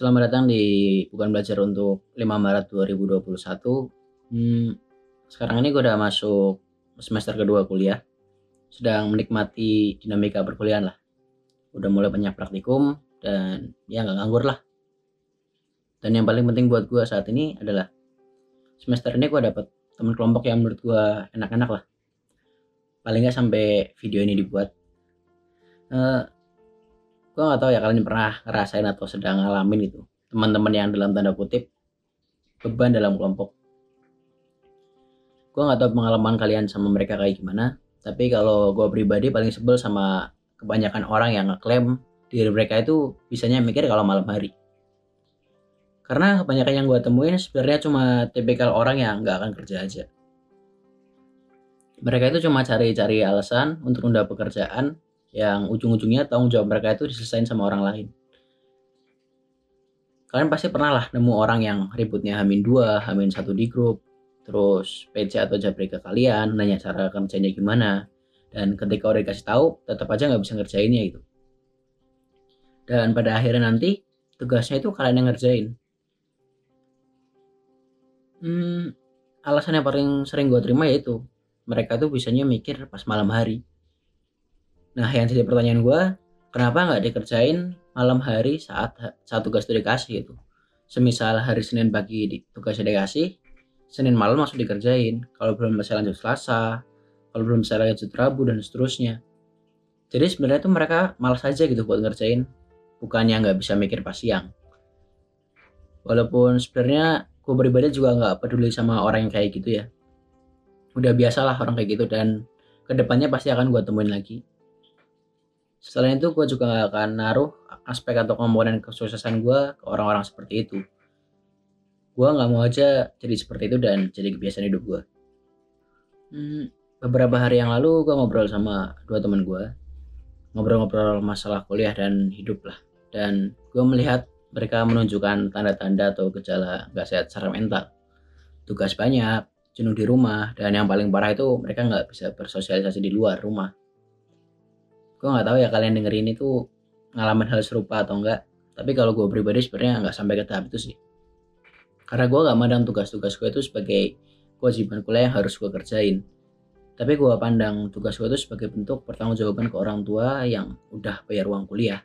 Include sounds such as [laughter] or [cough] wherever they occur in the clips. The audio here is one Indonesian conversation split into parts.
Selamat datang di Bukan Belajar untuk 5 Maret 2021. Hmm, sekarang ini gue udah masuk semester kedua kuliah. Sedang menikmati dinamika perkuliahan lah. Udah mulai banyak praktikum dan ya nggak nganggur lah. Dan yang paling penting buat gue saat ini adalah semester ini gue dapet teman kelompok yang menurut gue enak-enak lah. Paling nggak sampai video ini dibuat. Uh, gue gak tahu ya kalian pernah ngerasain atau sedang ngalamin gitu. Teman-teman yang dalam tanda kutip beban dalam kelompok. Gue gak tahu pengalaman kalian sama mereka kayak gimana tapi kalau gue pribadi paling sebel sama kebanyakan orang yang ngeklaim diri mereka itu bisanya mikir kalau malam hari. Karena kebanyakan yang gue temuin sebenarnya cuma tipikal orang yang nggak akan kerja aja. Mereka itu cuma cari-cari alasan untuk nunda pekerjaan yang ujung-ujungnya tanggung jawab mereka itu diselesain sama orang lain. Kalian pasti pernah lah nemu orang yang ributnya hamin dua, hamin satu di grup, terus PC atau jabri ke kalian, nanya cara kerjanya gimana, dan ketika udah dikasih tahu, tetap aja nggak bisa ngerjainnya gitu. Dan pada akhirnya nanti tugasnya itu kalian yang ngerjain. Hmm, alasan yang paling sering gue terima yaitu mereka tuh bisanya mikir pas malam hari Nah, yang jadi pertanyaan gue, kenapa nggak dikerjain malam hari saat saat tugas itu dikasih gitu? Semisal hari Senin pagi di, tugasnya dikasih, Senin malam langsung dikerjain. Kalau belum bisa lanjut Selasa, kalau belum bisa lanjut Rabu dan seterusnya. Jadi sebenarnya tuh mereka malas aja gitu buat ngerjain, bukannya nggak bisa mikir pas siang. Walaupun sebenarnya gue pribadi juga nggak peduli sama orang yang kayak gitu ya. Udah biasalah orang kayak gitu dan ke depannya pasti akan gue temuin lagi Selain itu gue juga gak akan naruh aspek atau komponen kesuksesan gue ke orang-orang seperti itu. Gue gak mau aja jadi seperti itu dan jadi kebiasaan hidup gue. Hmm, beberapa hari yang lalu gue ngobrol sama dua teman gue. Ngobrol-ngobrol masalah kuliah dan hidup lah. Dan gue melihat mereka menunjukkan tanda-tanda atau gejala gak sehat secara mental. Tugas banyak, jenuh di rumah, dan yang paling parah itu mereka nggak bisa bersosialisasi di luar rumah gue nggak tahu ya kalian dengerin itu ngalamin hal serupa atau enggak. Tapi kalau gue pribadi sebenarnya nggak sampai ke tahap itu sih. Karena gue gak mandang tugas-tugas gue itu sebagai kewajiban kuliah yang harus gue kerjain. Tapi gue pandang tugas gue itu sebagai bentuk pertanggungjawaban ke orang tua yang udah bayar uang kuliah.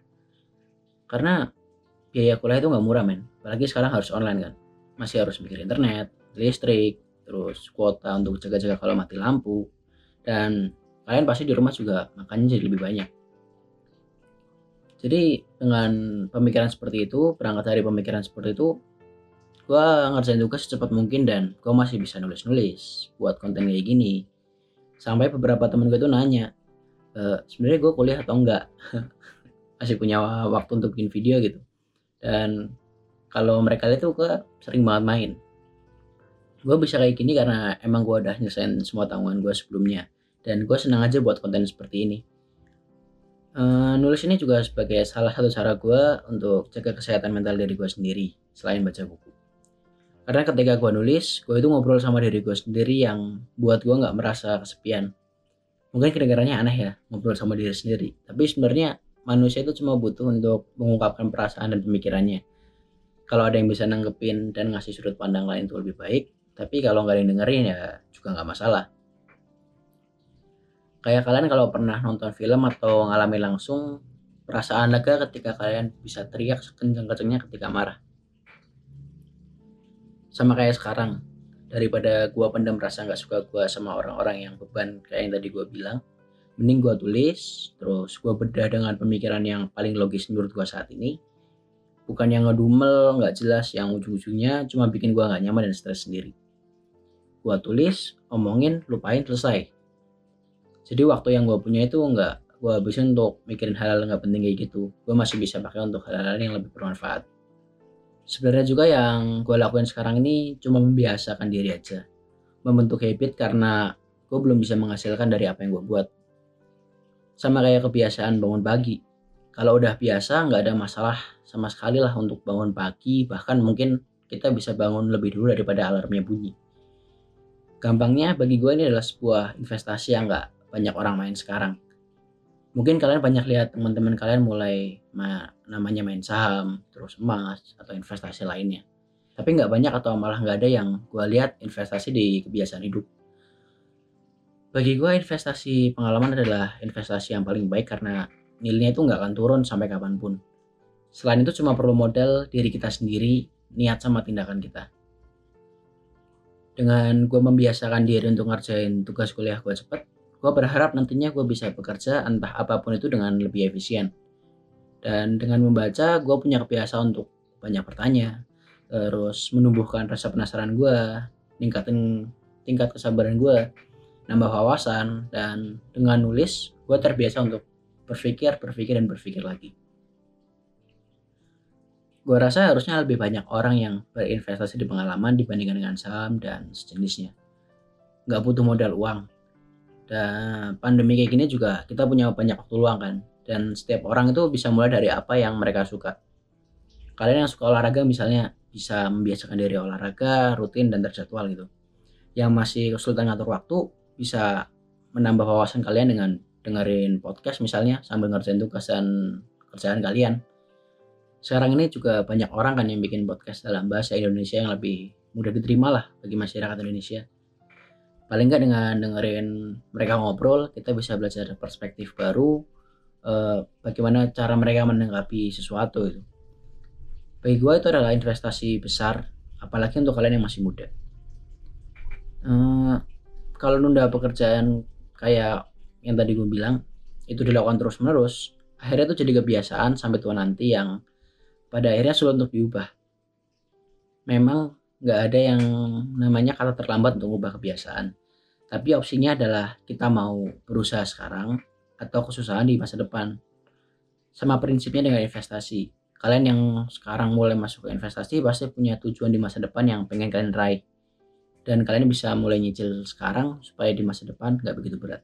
Karena biaya kuliah itu nggak murah men. Apalagi sekarang harus online kan. Masih harus mikir internet listrik terus kuota untuk jaga-jaga kalau mati lampu. Dan kalian pasti di rumah juga makannya jadi lebih banyak. Jadi dengan pemikiran seperti itu berangkat dari pemikiran seperti itu gue ngerjain tugas secepat mungkin dan gue masih bisa nulis-nulis buat konten kayak gini. Sampai beberapa temen gue tuh nanya e, sebenarnya gue kuliah atau enggak? [laughs] Masih punya waktu untuk bikin video gitu. Dan kalau mereka lihat tuh gue sering banget main. Gue bisa kayak gini karena emang gue udah nyelesain semua tanggungan gue sebelumnya dan gue senang aja buat konten seperti ini. Uh, nulis ini juga sebagai salah satu cara gue untuk jaga kesehatan mental diri gue sendiri selain baca buku. Karena ketika gue nulis gue itu ngobrol sama diri gue sendiri yang buat gue nggak merasa kesepian. Mungkin kedengarannya aneh ya ngobrol sama diri sendiri. Tapi sebenarnya manusia itu cuma butuh untuk mengungkapkan perasaan dan pemikirannya. Kalau ada yang bisa nanggepin dan ngasih sudut pandang lain itu lebih baik tapi kalau nggak ada yang dengerin ya juga nggak masalah Kayak kalian kalau pernah nonton film atau ngalami langsung perasaan lega ketika kalian bisa teriak sekencang-kencangnya ketika marah. Sama kayak sekarang, daripada gua pendam rasa nggak suka gua sama orang-orang yang beban kayak yang tadi gua bilang, mending gua tulis, terus gua bedah dengan pemikiran yang paling logis menurut gua saat ini, bukan yang ngedumel, nggak jelas, yang ujung-ujungnya cuma bikin gua nggak nyaman dan stres sendiri. Gua tulis, omongin, lupain, selesai jadi waktu yang gue punya itu nggak gue habisin untuk mikirin hal-hal nggak penting kayak gitu. Gue masih bisa pakai untuk hal-hal yang lebih bermanfaat. Sebenarnya juga yang gue lakuin sekarang ini cuma membiasakan diri aja. Membentuk habit karena gue belum bisa menghasilkan dari apa yang gue buat. Sama kayak kebiasaan bangun pagi. Kalau udah biasa nggak ada masalah sama sekali lah untuk bangun pagi. Bahkan mungkin kita bisa bangun lebih dulu daripada alarmnya bunyi. Gampangnya bagi gue ini adalah sebuah investasi yang nggak banyak orang main sekarang. mungkin kalian banyak lihat teman-teman kalian mulai ma namanya main saham terus emas atau investasi lainnya. Tapi nggak banyak atau malah nggak ada yang gue lihat investasi di kebiasaan hidup. Bagi gue investasi pengalaman adalah investasi yang paling baik karena nilainya itu nggak akan turun sampai kapan pun. Selain itu cuma perlu modal diri kita sendiri niat sama tindakan kita. Dengan gue membiasakan diri untuk ngerjain tugas kuliah gue cepet gue berharap nantinya gue bisa bekerja entah apa pun itu dengan lebih efisien. Dan dengan membaca gue punya kebiasaan untuk banyak bertanya terus menumbuhkan rasa penasaran gue ningkatin tingkat kesabaran gue nambah wawasan dan dengan nulis gue terbiasa untuk berpikir berpikir dan berpikir lagi. Gue rasa harusnya lebih banyak orang yang berinvestasi di pengalaman dibandingkan dengan saham dan sejenisnya. Nggak butuh modal uang dan pandemi kayak gini juga kita punya banyak waktu luang kan. Dan setiap orang itu bisa mulai dari apa yang mereka suka. Kalian yang suka olahraga misalnya bisa membiasakan diri olahraga rutin dan terjadwal gitu. Yang masih kesulitan ngatur waktu bisa menambah wawasan kalian dengan dengerin podcast misalnya sambil ngerjain tugas dan kerjaan kalian. Sekarang ini juga banyak orang kan yang bikin podcast dalam bahasa Indonesia yang lebih mudah diterima lah bagi masyarakat Indonesia paling nggak dengan dengerin mereka ngobrol kita bisa belajar perspektif baru eh, bagaimana cara mereka menanggapi sesuatu itu. Bagi gue itu adalah investasi besar apalagi untuk kalian yang masih muda. Eh, kalau nunda pekerjaan kayak yang tadi gue bilang itu dilakukan terus menerus akhirnya itu jadi kebiasaan sampai tua nanti yang pada akhirnya sulit untuk diubah. Memang nggak ada yang namanya kata terlambat untuk mengubah kebiasaan. Tapi opsinya adalah kita mau berusaha sekarang atau kesusahan di masa depan. Sama prinsipnya dengan investasi. Kalian yang sekarang mulai masuk ke investasi pasti punya tujuan di masa depan yang pengen kalian raih. Dan kalian bisa mulai nyicil sekarang supaya di masa depan nggak begitu berat.